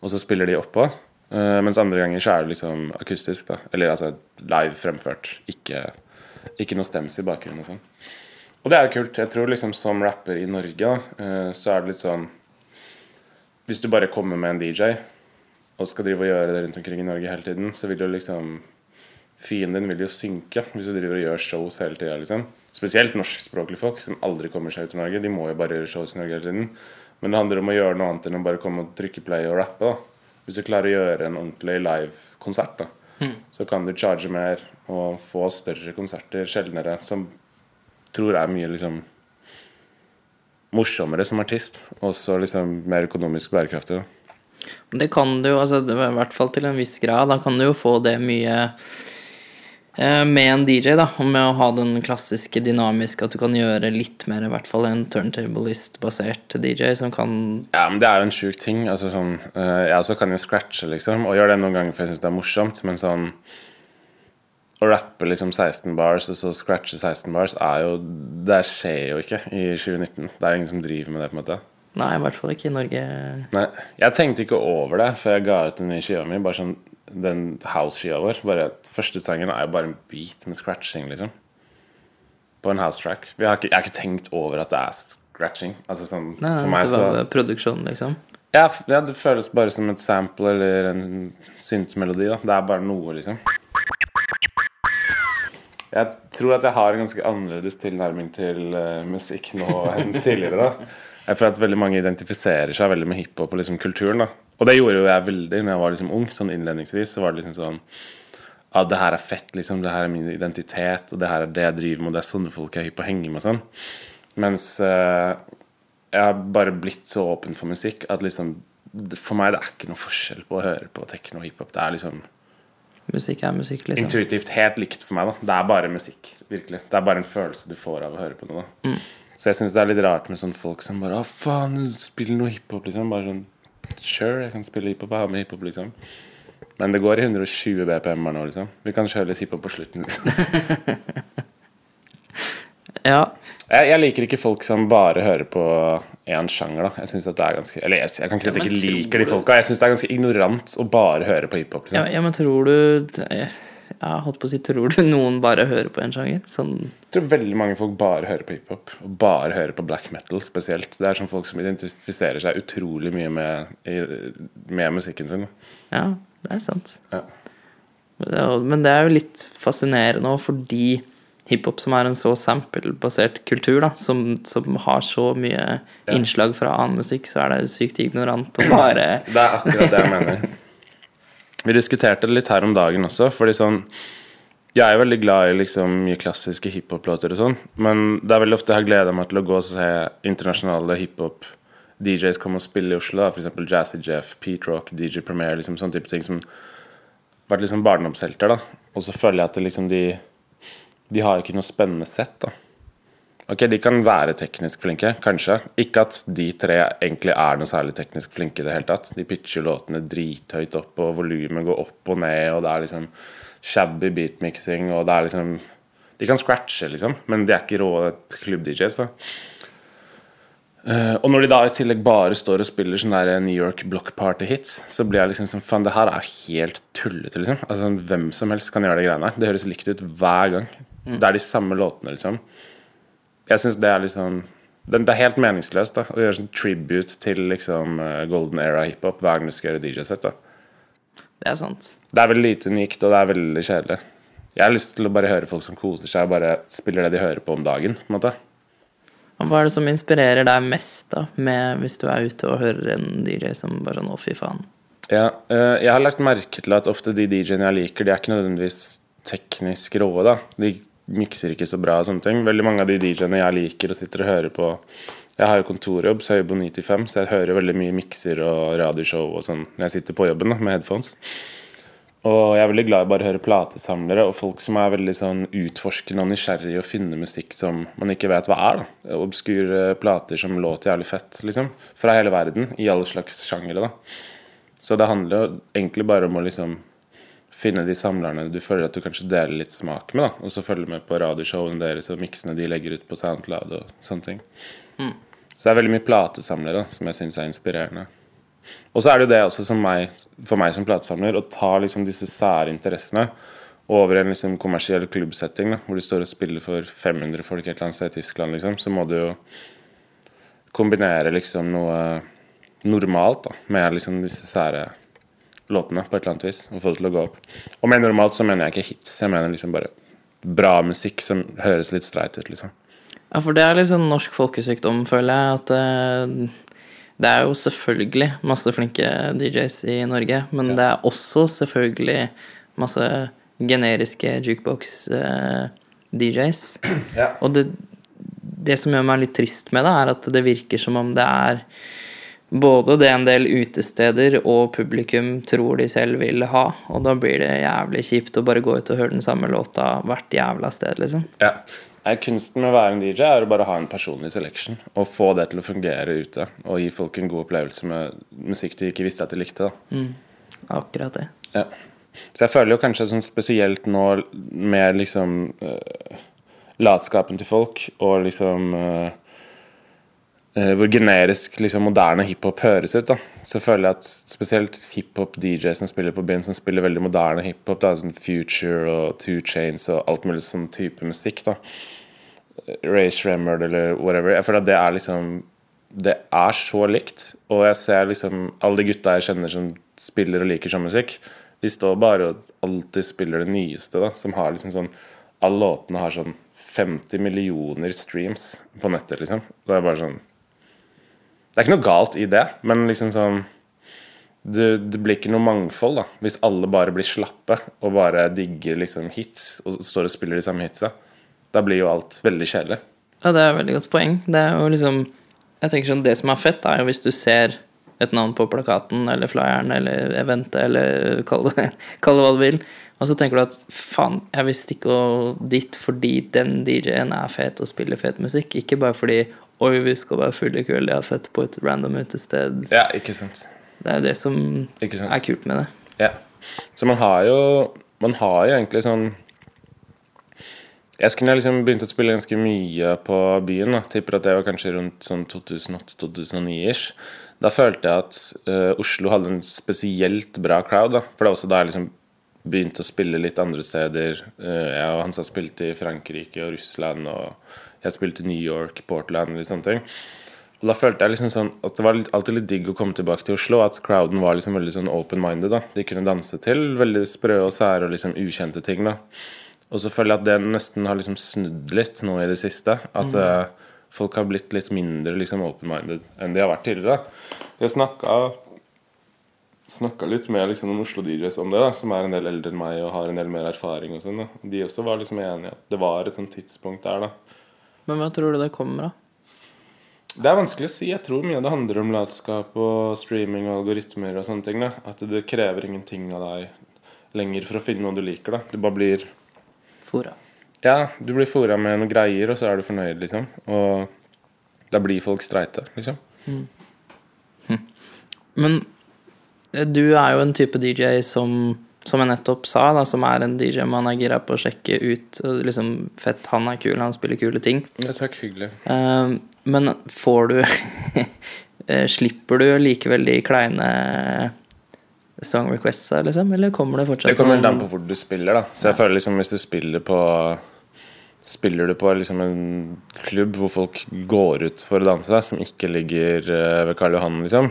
Og så spiller de oppå. Mens andre ganger så er det liksom akustisk, da. Eller altså live fremført. Ikke, ikke noe stems i bakgrunnen og sånn. Og det er jo kult. Jeg tror liksom som rapper i Norge, da, eh, så er det litt sånn Hvis du bare kommer med en DJ og skal drive og gjøre det rundt omkring i Norge hele tiden, så vil jo liksom Fienden din vil jo synke hvis du driver og gjør shows hele tida. Liksom. Spesielt norskspråklige folk som aldri kommer seg ut til Norge. De må jo bare gjøre shows i Norge hele tiden. Men det handler om å gjøre noe annet enn å bare komme og trykke play og rappe. da. Hvis du klarer å gjøre en ordentlig live-konsert, da, så kan du charge mer og få større konserter sjeldnere, som tror jeg er mye liksom morsommere som artist. Og så liksom mer økonomisk bærekraftig. da. Det kan du jo, altså, i hvert fall til en viss grad. Da kan du jo få det mye eh, med en DJ, da. Og med å ha den klassiske dynamiske, at du kan gjøre litt mer, i hvert fall en turntablist-basert DJ, som kan Ja, men det er jo en sjuk ting. Altså sånn eh, Jeg også kan jo scratche, liksom, og gjøre det noen ganger for jeg syns det er morsomt, men sånn å rappe liksom 16 bars og så scratche 16 bars er jo Det skjer jo ikke i 2019. Det er jo ingen som driver med det, på en måte. Nei, i hvert fall ikke i Norge. Nei, Jeg tenkte ikke over det før jeg ga ut den nye skiva mi. Bare sånn Den house-skiva vår. Bare Første sangen er jo bare en beat med scratching, liksom. På en house track. Vi jeg har ikke tenkt over at det er scratching. Altså sånn Nei, For meg det så produksjon, liksom. ja, det føles bare som et sample eller en syntmelodi. da Det er bare noe, liksom. Jeg tror at jeg har en ganske annerledes tilnærming til uh, musikk nå enn tidligere. da Jeg føler at veldig mange identifiserer seg veldig med hiphop og liksom kulturen. da Og det gjorde jo jeg veldig når jeg var liksom ung. Sånn innledningsvis så var det liksom sånn Ja, det her er fett, liksom. Det her er min identitet, og det her er det jeg driver med, og det er sånne folk jeg er hypp på å henge med og sånn. Mens uh, jeg har bare blitt så åpen for musikk at liksom For meg det er ikke noe forskjell på å høre på tekno og hiphop. Det er liksom Musikk er musikk, liksom. intuitivt helt likt for meg. da Det er bare musikk. virkelig Det er bare en følelse du får av å høre på noe. da Så jeg syns det er litt rart med sånne folk som bare Å, faen, spiller noe hiphop, liksom. Bare sånn Sure, jeg kan spille hiphop. Jeg har med hiphop, liksom. Men det går i 120 BPM-er nå, liksom. Vi kan kjøre litt hiphop på slutten, liksom. Ja. Jeg, jeg liker ikke folk som bare hører på én sjanger, da. Jeg synes at det er ganske Eller jeg, jeg kan ikke si at jeg ikke liker de folka. Jeg syns det er ganske ignorant å bare høre på hiphop. ja. Liksom. Ja, men tror du Jeg holdt på å si Tror du noen bare hører på en sjanger? Sånn Jeg tror veldig mange folk bare hører på hiphop, og bare hører på black metal spesielt. Det er sånn folk som identifiserer seg utrolig mye med, med musikken sin. Ja, det er sant. Ja. Men det er jo- Men det er jo litt fascinerende òg, fordi hiphop, som er en så sample-basert kultur, da, som, som har så mye Ja. innslag fra annen musikk, så er det sykt ignorant å bare Det er akkurat det jeg mener. Vi diskuterte det litt her om dagen også, fordi sånn Jeg er veldig glad i liksom mye klassiske hiphop-låter og sånn, men det er veldig ofte jeg har gleda meg til å gå og se internasjonale hiphop-DJs komme og spille i Oslo, f.eks. Jazzy Jeff, Pete Rock, DJ Premier, liksom sånne type ting som vært liksom barndomshelter, da. Og så føler jeg at det liksom de De har ikke noe spennende sett, da. Ok, de kan være teknisk flinke, kanskje. Ikke at de tre egentlig er noe særlig teknisk flinke i det hele tatt. De pitcher låtene drithøyt opp, og volumet går opp og ned, og det er liksom shabby beatmixing, og det er liksom De kan scratche, liksom, men de er ikke rå klubb-DJs, da. Eh, og når de da i tillegg bare står og spiller sånne der New York Block Party-hits, så blir jeg liksom sånn Faen, det her er helt tullete, liksom. Altså, hvem som helst kan gjøre de greiene her. Det høres likt ut hver gang. Det er de samme låtene, liksom. Jeg syns det er liksom det, det er helt meningsløst da å gjøre sånn tribute til liksom eh, golden era hiphop hver gang du skal gjøre DJ-sett. Det er sant. Det er veldig lite unikt, og det er veldig kjedelig. Jeg har lyst til å bare høre folk som koser seg, og bare spiller det de hører på om dagen. på en måte Og hva er det som inspirerer deg mest, da, med hvis du er ute og hører en DJ som bare sånn å, fy faen? Ja, eh, jeg har lagt merke til at ofte de DJ-ene jeg liker, de er ikke nødvendigvis teknisk råe. da De mikser ikke så bra og sånne ting. Veldig mange av de DJ-ene jeg liker og sitter og hører på Jeg har jo kontorjobb, så jeg jobber 9 til 5, så jeg hører veldig mye mikser og radioshow og sånn når jeg sitter på jobben da, med headphones. Og jeg er veldig glad i bare å høre platesamlere og folk som er veldig sånn utforskende og nysgjerrig og finne musikk som man ikke vet hva er. da Obskure plater som låter jævlig fett, liksom. Fra hele verden, i alle slags sjangere, da. Så det handler jo egentlig bare om å liksom finne de samlerne du føler at du kanskje deler litt smak med, da. Og så følge med på radioshowene deres og miksene de legger ut på SoundCloud og sånne ting. Mm. Så det er veldig mye platesamlere da, som jeg syns er inspirerende. Og så er det jo det også som meg, for meg som platesamler å ta liksom disse sære interessene over en liksom kommersiell klubbsetting, da, hvor du står og spiller for 500 folk et eller annet sted i Tyskland, liksom, så må du jo kombinere liksom noe normalt da, med liksom disse sære låtene på et eller annet vis, og få det til å gå opp. Og med normalt så mener jeg ikke hits, jeg mener liksom bare bra musikk som høres litt streit ut, liksom. Ja, for det er liksom norsk folkesykdom, føler jeg, at uh det er jo selvfølgelig masse flinke DJs i Norge, men ja. det er også selvfølgelig masse generiske jukebox-DJs. Uh, ja. Og det, det, som gjør meg litt trist med det, er at det virker som om det er både det en del utesteder og publikum tror de selv vil ha, og da blir det jævlig kjipt å bare gå ut og høre den samme låta hvert jævla sted, liksom. Ja. Kunsten med å være en DJ er å bare ha en personlig selection og få det til å fungere ute. Og gi folk en god opplevelse med musikk de ikke visste at de likte. Mm. Akkurat det. Ja. Så jeg føler jo kanskje sånn spesielt nå med liksom uh, latskapen til folk og liksom uh, hvor generisk liksom, moderne hiphop høres ut, da. så føler jeg at spesielt hiphop-DJ som spiller på byen, som spiller veldig moderne hiphop, da, sånn Future og Two Chains og alt mulig sånn type musikk, da, Ray Shremmerd eller whatever. Jeg føler at det er liksom Det er så likt. Og jeg ser liksom alle de gutta jeg kjenner som spiller og liker sånn musikk, de står bare og alltid spiller det nyeste, da, som har liksom sånn Alle låtene har sånn 50 millioner streams på nettet, liksom. Det er bare sånn Det er ikke noe galt i det, men liksom sånn det, det, blir ikke noe mangfold da hvis alle bare blir slappe og bare digger liksom hits og står og spiller de samme hitsa. Da blir jo alt veldig kjedelig. Ja, det er et veldig godt poeng. Det er jo liksom Jeg tenker sånn, det som er fett, er jo hvis du ser et navn på plakaten eller flyeren eller eventet eller kall det, kall det hva du vil, og så tenker du at faen, jeg vil stikke dit fordi den DJ-en er fet og spiller fet musikk, ikke bare fordi oi, vi skal være fulle i kveld, jeg har født på et random utested. Ja, ikke sant. Det er jo det som er kult med det. Ja. Så man har jo Man har jo egentlig sånn jeg skulle liksom begynt å spille ganske mye på byen. Da. Tipper at det var kanskje rundt sånn 2008-2009-ish. Da følte jeg at uh, Oslo hadde en spesielt bra crowd. Da. For det var også da jeg liksom begynte å spille litt andre steder. Uh, jeg og Hansa spilte i Frankrike og Russland, og jeg spilte i New York, Portland og sånne ting. Og da følte jeg liksom sånn at det var alltid litt digg å komme tilbake til Oslo. At crowden var liksom veldig sånn open-minded. da De kunne danse til veldig sprø og sære og liksom ukjente ting. da og så føler jeg at det nesten har liksom snudd litt nå i det siste. At mm. uh, folk har blitt litt mindre liksom open-minded enn de har vært tidligere. Jeg snakka Snakka litt med liksom noen Oslo DJs om det, da, som er en del eldre enn meg og har en del mer erfaring. og sånn De også var liksom enige at det var et sånt tidspunkt der. da Men hva tror du det kommer av? Det er vanskelig å si. Jeg tror mye av det handler om latskap og streaming og algoritmer og sånne ting. da At det krever ingenting av deg lenger for å finne noe du liker. da Du bare blir Fora. Ja, du blir fora med noen greier, og så er du fornøyd, liksom. Og da blir folk streite, liksom. Mm. Hm. Men du er jo en type DJ som, som jeg nettopp sa, da, som er en DJ man er gira på å sjekke ut. Liksom, fett, han er kul, han spiller kule ting. Ja, takk, hyggelig. Uh, men får du eh, Slipper du likevel de kleine song requests liksom? Eller kommer det fortsatt Det kommer litt an på hvor du spiller, da. Så jeg føler liksom hvis du spiller på Spiller du på liksom en klubb hvor folk går ut for å danse, som ikke ligger eh, ved Karl Johan, liksom,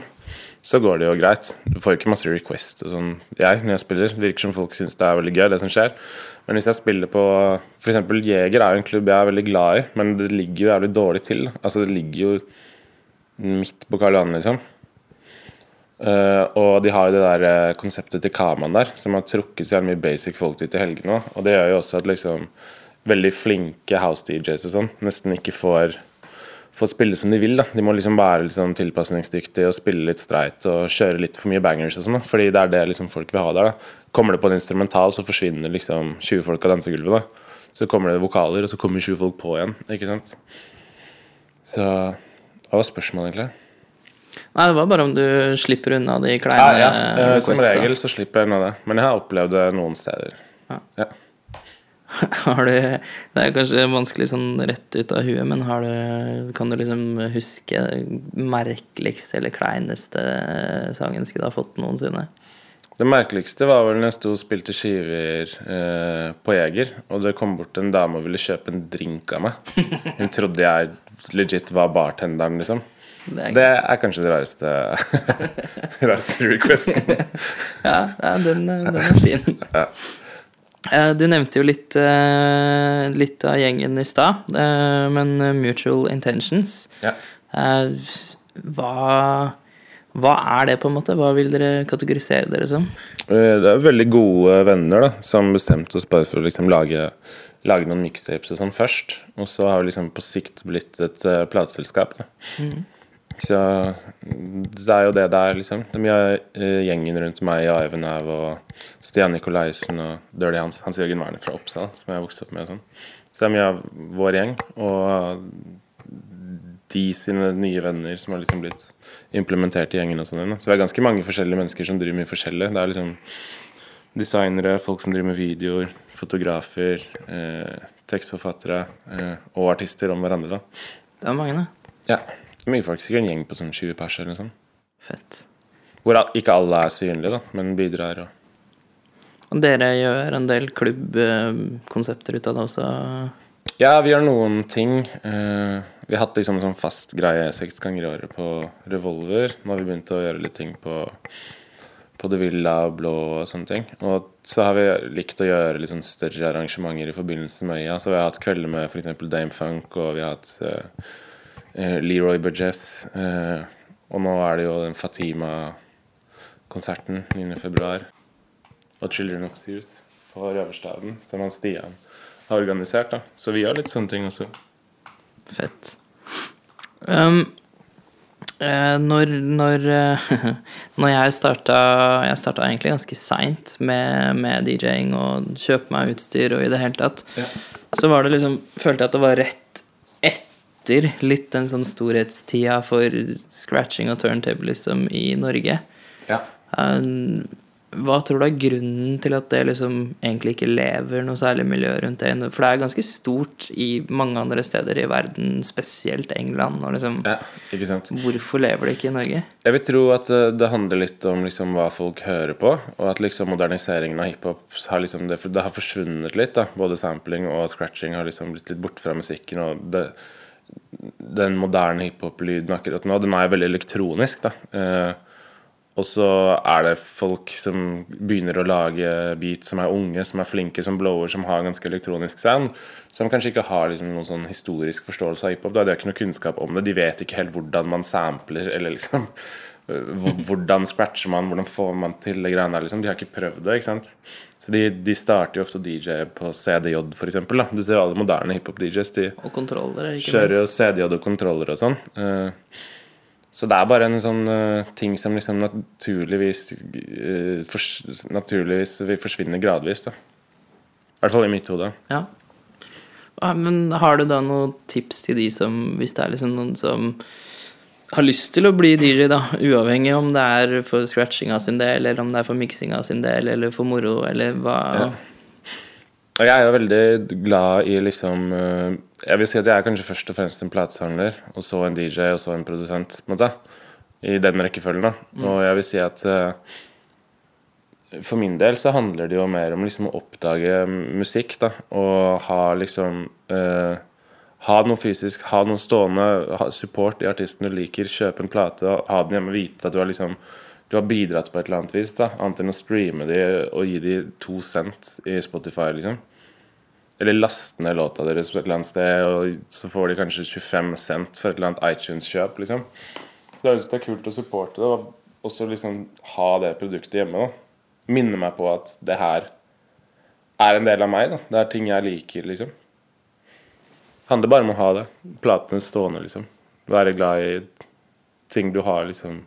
så går det jo greit. Du får jo ikke masse requests og sånn, jeg, når jeg spiller. Det virker som folk syns det er veldig gøy, det som skjer. Men hvis jeg spiller på F.eks. Jeger er jo en klubb jeg er veldig glad i, men det ligger jo jævlig dårlig til. Altså, det ligger jo midt på Karl Johan, liksom. Uh, og de har jo det der uh, konseptet til Kaman der, som har trukket så mye basic folk dit i helgene. Og det gjør jo også at liksom veldig flinke house DJs og sånn nesten ikke får få spille som de vil. da. De må liksom være liksom tilpasningsdyktige og spille litt streit og kjøre litt for mye bangers og sånn. Fordi det er det liksom folk vil ha der. da. Kommer det på en instrumental, så forsvinner liksom 20 folk av dansegulvet. da. Så kommer det vokaler, og så kommer 20 folk på igjen. ikke sant? Så hva var spørsmålet, egentlig? Nei, det var bare om du slipper unna de kleine ja. ja. Som regel så slipper jeg unna det. Men jeg har opplevd det noen steder. Ja. Ja. Har du Det er kanskje vanskelig sånn rett ut av huet, men har du Kan du liksom huske merkeligste eller kleineste sangen skulle ha fått noensinne? Det merkeligste var vel når jeg sto og spilte skiver eh, på Jeger, og det kom bort en dame og ville kjøpe en drink av meg. Hun trodde jeg legit var bartenderen, liksom. Det er, Det er kanskje det rareste rareste requesten. Ja, ja den, den er fin. Eh, Du nevnte jo litt, eh, litt av gjengen i stad, eh, men Mutual Intentions Ja. eh, hva, hva er det, på en måte? Hva vil dere kategorisere dere som? Eh, Det er veldig gode venner da som bestemte oss bare for å liksom lage, lage noen mixtapes og sånn først. Og så har vi liksom på sikt blitt et plateselskap. Da. Så det er jo det det er, liksom. Det er mye av eh, gjengen rundt meg, og Eivind Haug og Stian Nikolaisen og Dirty Hans, Hans Jørgen Werner fra Oppsal, som jeg har vokst opp med. og sånn. Så det er mye av vår gjeng. Og de sine nye venner som har liksom blitt implementert i gjengen. og sånn. Så vi er ganske mange forskjellige mennesker som driver mye forskjellig. Det er liksom designere, folk som driver med videoer, fotografer, eh, tekstforfattere eh, og artister om hverandre. da. Det er mange, da. Ja. Mye folk, sikkert en gjeng på sånn 20 pers eller noe sånt. Fett. Hvor ikke alle er synlige, da, men bidrar. og Og dere gjør en del klubbkonsepter ut av det også? Ja, vi gjør noen ting. Eh, vi har hatt liksom en sånn fast greie seks ganger i året på Revolver. Nå har vi begynt å gjøre litt ting på, på The Villa og Blå og sånne ting. Og så har vi likt å gjøre litt sånn større arrangementer i forbindelse med Øya. Så vi har hatt kvelder med f.eks. Dame Funk, og vi har hatt eh, Leroy Burgess. Eh, og nå er det jo den Fatima-konserten 9.2. Og Children of Sears på Røverstaden, som han Stian har organisert. da Så vi gjør litt sånne ting også. Fett. Um, eh, når når, eh, når jeg starta Jeg starta egentlig ganske seint med, med DJ-ing og kjøpe meg utstyr og i det hele tatt, så var det liksom Følte jeg at det var rett etter litt den sånn storhetstida for scratching og turntablism i Norge. Ja. Um, hva tror du er grunnen til at det liksom egentlig ikke lever noe særlig miljø rundt det? For det er ganske stort i mange andre steder i verden, spesielt England. Liksom, ja, ikke sant. hvorfor lever det ikke i Norge? Jeg vil tro at eh, det handler litt om liksom hva folk hører på, og at liksom moderniseringen av hiphop har liksom det, det har forsvunnet litt. da Både sampling og scratching har liksom blitt litt borte fra musikken. Og det, den moderne hiphop-lyden akkurat nå, den er veldig elektronisk. da eh, Og så er det folk som begynner å lage beat, som er unge, som er flinke, som blower, som har ganske elektronisk sound. Som kanskje ikke har liksom noen sånn historisk forståelse av hiphop. De har ikke noe kunnskap om det. De vet ikke helt hvordan man sampler, eller liksom Hvordan scratcher man, hvordan får man til det greiene der, liksom. De har ikke prøvd det, ikke sant. Så de, de starter jo ofte DJ på CDJ, for eksempel. Da. Du ser jo alle moderne hiphop-DJs. De kjører jo. CDJ og kontroller og sånn. Eh, så det er bare en sånn eh, ting som liksom naturligvis eh, fors Naturligvis vil forsvinne gradvis, da. I hvert fall i mitt hode. Ja. Men har du da noen tips til de som, hvis det er liksom noen som har lyst til å bli DJ, da, uavhengig om det er for scratchinga sin del, eller om det er for miksinga sin del, eller for moro, eller hva Ja. Og jeg er jo veldig glad i liksom eh, Jeg vil si at jeg er kanskje først og fremst en platesamler, og så en DJ, og så en produsent, på en måte. I den rekkefølgen, da. Og jeg vil si at eh, for min del så handler det jo mer om liksom å oppdage musikk, da. Og ha liksom eh, Ha noe fysisk, ha noe stående, support i artisten du liker, kjøpe en plate, og ha den hjemme, vite at du har liksom du har bidratt på et eller annet vis, da annet enn å streame de og gi de to cent i Spotify, liksom. Eller laste ned låta deres på et eller annet sted, og så får de kanskje 25 cent for et eller annet iTunes-kjøp, liksom. Så det er, det er kult å supporte det, og også liksom ha det produktet hjemme. da Minne meg på at det her er en del av meg. da Det er ting jeg liker, liksom. Handler bare om å ha det. Platene stående, liksom. Være glad i ting du har liksom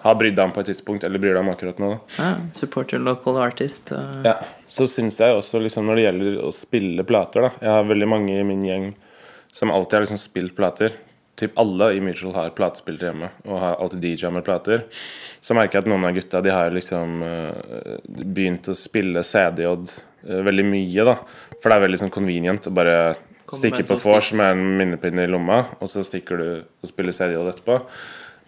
Har brydd deg om på et tidspunkt, eller bryr deg om akkurat nå. da. Ja, support your local artist. og- Ja, så syns jeg også liksom når det gjelder å spille plater da Jeg har veldig mange i min gjeng som alltid har liksom spilt plater. Typ alle i Mutual har platespillere hjemme og har alltid DJ-a med plater. Så merker jeg at noen av gutta de har liksom uh, begynt å spille eh, veldig mye, da. For det er veldig sånn convenient å bare Komme stikke på to vors med en minnepinne i lomma, og så stikker du og spiller CDJ etterpå.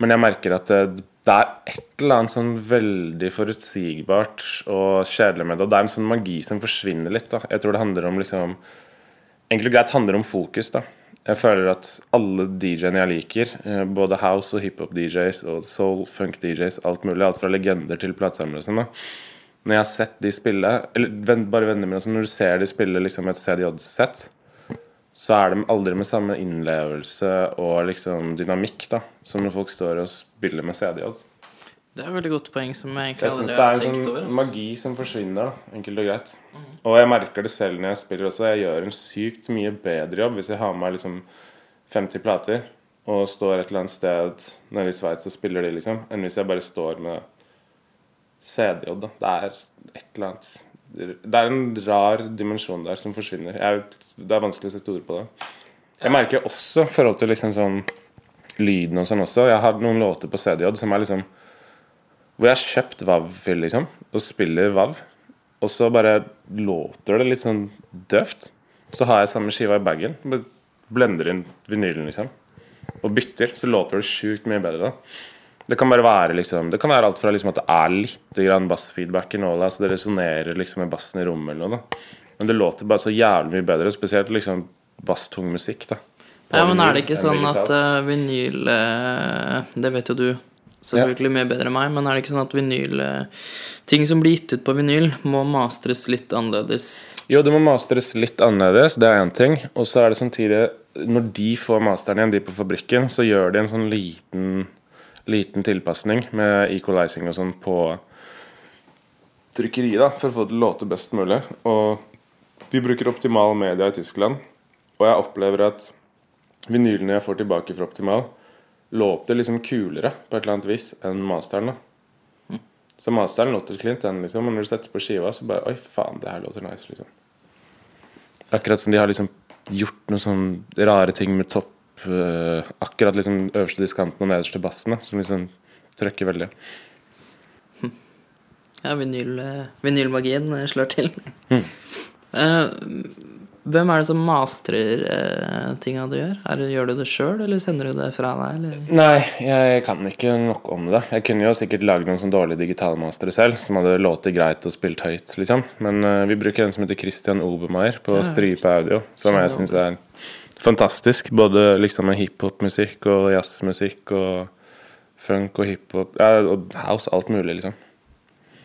Men jeg merker at det, det er et eller annet sånn veldig forutsigbart og kjedelig med det. Og det er en sånn magi som forsvinner litt. da Jeg tror det handler om liksom Egentlig greit handler om fokus. da Jeg føler at alle DJ-ene jeg liker, eh, både house- og hiphop-DJs og soul, funk-DJs, alt mulig, alt fra legender til platesamlere og sånn, da Når jeg har sett de spille, eller bare vennene mine, altså når du ser de spille liksom et CDJ-sett, så er de aldri med samme innlevelse og liksom dynamikk da som når folk står og spiller med CDJ. Det er et veldig godt poeng som jeg egentlig Jeg aldri det er en sånn magi som forsvinner, da, enkelt og greit. Og jeg merker det selv når jeg spiller også. Jeg gjør en sykt mye bedre jobb hvis jeg har med meg liksom 50 plater og står et eller annet sted nede i Sveits og spiller de, liksom, enn hvis jeg bare står med CDJ. da. Det er et eller annet Det er en rar dimensjon der som forsvinner. Jeg, det er vanskelig å sette ord på det. Jeg merker også i forhold til liksom sånn lyden og sånn også. Jeg har noen låter på CDJ som er liksom hvor jeg har kjøpt WAV-fyll, liksom, og spiller WAV. Og så bare låter det litt sånn døvt. Så har jeg samme skiva i bagen. Blender inn vinylen, liksom. Og bytter, så låter det sjukt mye bedre, da. Det kan bare være liksom Det kan være alt fra liksom at det er litt bassfeedback i nåla, så det resonnerer liksom med bassen i rommet eller noe, da. Men det låter bare så jævlig mye bedre, spesielt liksom basstung musikk, da. Ja, men er det ikke sånn at eh, vinyl uh, Det vet jo du selvfølgelig mye bedre enn meg, men er det ikke sånn at vinyl uh, Ting som blir gitt ut på vinyl, må mastres litt annerledes? Jo, det må mastres litt annerledes, det er én ting. Og så er det samtidig Når de får masteren igjen, de på fabrikken, så gjør de en sånn liten Liten tilpasning med equalizing og sånn på trykkeriet, da, for å få det til å låte best mulig. Og vi bruker Optimal Media i Tyskland, og jeg opplever at vinylene jeg får tilbake fra Optimal, låter liksom kulere på et eller annet vis enn masteren. da Så masteren låter klint, den, liksom, men når du setter på skiva, så bare Oi, faen, det her låter nice, liksom. Akkurat som de har liksom gjort noen sånne rare ting med topp eh, Akkurat liksom øverste diskanten og nederste bassen, da, som liksom trøkker veldig. Ja, vinyl, eh, vinylmagien eh, slår til. Mm. Uh, hvem er det som mastrer uh, tinga du gjør? Er gjør du det sjøl, eller sender du det fra deg? Eller? Nei, jeg kan ikke nok om det. Jeg kunne jo sikkert lagd noen sånn dårlige digitalmastere selv, som hadde låtet greit og spilt høyt, liksom. Men uh, vi bruker en som heter Christian Obermeier på Ja. Strype Audio, som jeg syns er fantastisk. Både liksom med hiphop-musikk og jazzmusikk og funk og hiphop ja, og house, alt mulig, liksom.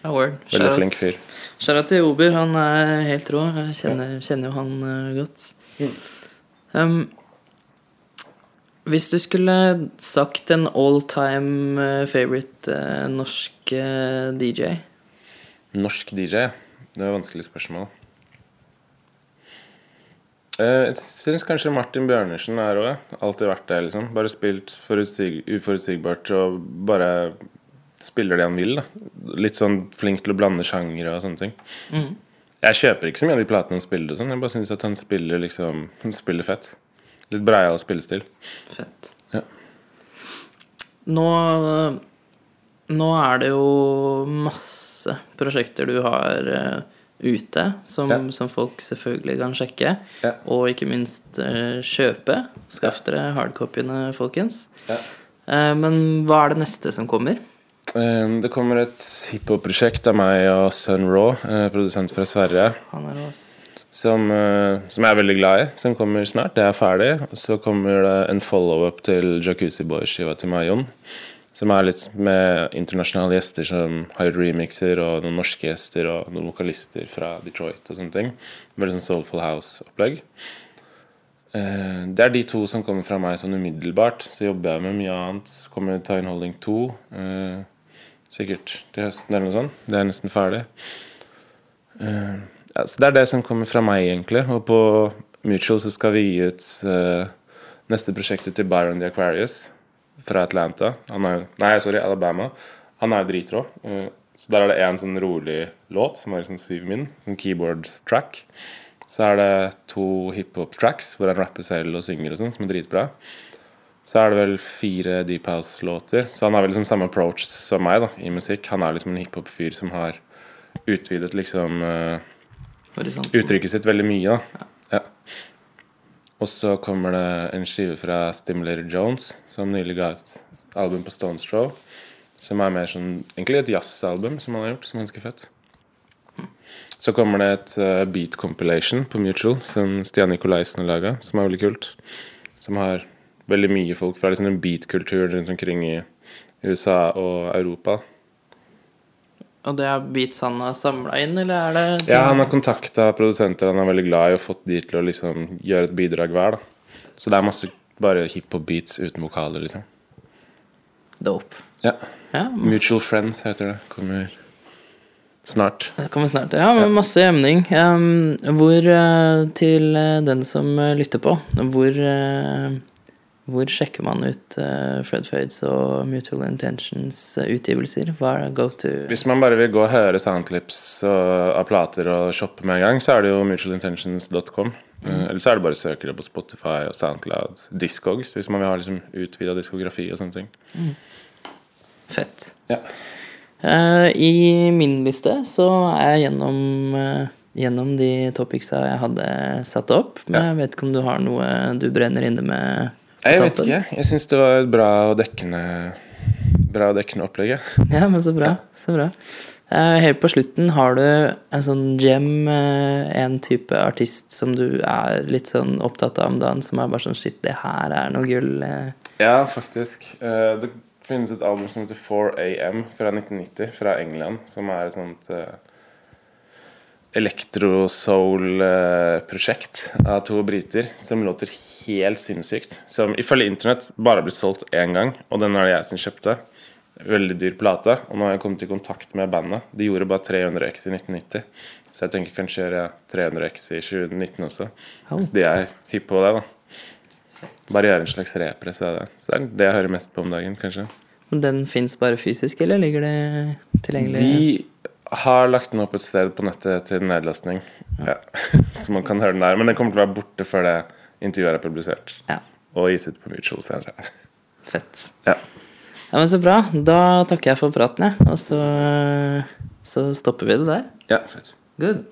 Ja, word. Veldig flink fyr. Shout-out til Ober, han er helt rå. Jeg kjenner, kjenner jo han eh, godt. Um, hvis du skulle sagt en all time eh, favorite uh, norsk uh, DJ Norsk DJ? Det er et vanskelig spørsmål. Eh, Jeg syns kanskje Martin Bjørnersen er òg. Alltid vært det, liksom. Bare spilt forutsig uforutsigbart og bare spiller det han vil. da Litt sånn flink til å blande sjangere og sånne ting. Mm. Jeg kjøper ikke så mye av de platene han spiller, sånn jeg bare syns at han spiller liksom Han spiller fett. Litt breial spillestil. Fett. Ja. Nå Nå er det jo masse prosjekter du har eh, ute, som, Ja. som folk selvfølgelig kan sjekke. Ja. Og ikke minst uh, kjøpe. Skaff dere hardcopyene, folkens. Ja. Uh, men hva er det neste som kommer? Um, Det kommer et hiphop-prosjekt av meg og Sun Raw, uh, produsent fra Sverige. Han er som, som jeg er veldig glad i, som kommer snart. Det er ferdig. Og så kommer det en follow-up til Jacuzzi Boy-skiva til Mayon. Som er litt med internasjonale gjester som har gjort remixer, og noen norske gjester og noen vokalister fra Detroit og sånne ting. Veldig sånn Soulful House-opplegg. Eh, Det er de to som kommer fra meg sånn umiddelbart. Så jobber jeg med mye annet. Kommer Time Holding 2. eh, Sikkert til høsten eller noe sånt. Det er nesten ferdig. Eh, ja, så det er det som kommer fra meg, egentlig. Og på Mutual så skal vi gi ut neste prosjektet til Byron the Aquarius fra Atlanta. Han er, nei, sorry, Alabama. Han er jo dritrå. Eh, så der er det en sånn rolig låt som er sånn syv min, sånn keyboard track. Så er det to hiphop-tracks hvor han rapper selv og synger og sånn, som er dritbra. Så er det vel fire Deep House-låter. Så han har vel liksom samme approach som meg da, i musikk. Han er liksom en hiphop-fyr som har utvidet liksom uh, uttrykket sitt veldig mye. da. Ja. Og så kommer det en skive fra Stimulator Jones, som nylig ga et album på Stone Strow. Som er mer sånn egentlig et jazzalbum som han har gjort, som er ganske fett. Så kommer det et uh, beat compilation på Mutual som Stian Nikolaisen har laga, som er veldig kult. Som har veldig mye folk fra liksom en beat-kultur rundt omkring i USA og Europa. Og det er beats han har samla inn, eller er det ting? Ja, han har kontakta produsenter han er veldig glad i, og fått de til å liksom gjøre et bidrag hver. da Så det er masse bare hiphop-beats uten vokaler, liksom. Dope. Ja. ja Mutual Friends heter det. Kommer Snart. Det kommer snart, ja. Med masse emning. Um, hvor, uh, til uh, den som uh, lytter på, hvor, hvor sjekker man ut Fred Fades og Mutual Intentions utgivelser? Hva er go to Hvis man bare vil gå og høre soundclips av plater og shoppe med en gang, så er det jo mutualintentions.com. Mm. Eller så er det bare å søke det på Spotify og Soundcloud. Discogs, hvis man vil ha liksom utvida diskografi og sånne ting. Mm. Fett. Ja. Uh, I min liste så er jeg gjennom, uh, gjennom de topicsa jeg hadde satt opp. Men jeg vet ikke om du har noe du brenner inne med? Jeg vet ikke. Jeg syns det var et bra og dekkende Bra og dekkende opplegg. Ja, men så bra. Så bra. Uh, helt på slutten, har du en sånn gem, en type artist som du er litt sånn opptatt av om dagen, som er bare sånn Shit, det her er noe gull. Ja, faktisk. det finnes et album som heter 4AM fra 1990, fra England, som er et sånt elektro-soul-prosjekt av to briter som låter helt sinnssykt. Som ifølge internett bare ble solgt én gang, og den er det jeg som kjøpte. Veldig dyr plate. Og nå har jeg kommet i kontakt med bandet. De gjorde bare 300 X i 1990. Så jeg tenker kanskje gjøre 300 X i 2019 også. Hvis Så de er hypp på det, da. Bare gjøre en slags repress av det. Så det er det jeg hører mest på om dagen, kanskje. Den fins bare fysisk, eller ligger det tilgjengelig? De har lagt den opp et sted på nettet til nedlastning. Ja. Så man kan høre den der. Men den kommer til å være borte før det intervjuet er publisert. Ja. Og gis ut på Mutual senere. Fett. Ja. ja, men Så bra. Da takker jeg for praten, jeg. Og så, så stopper vi det der. Ja, fett. Good.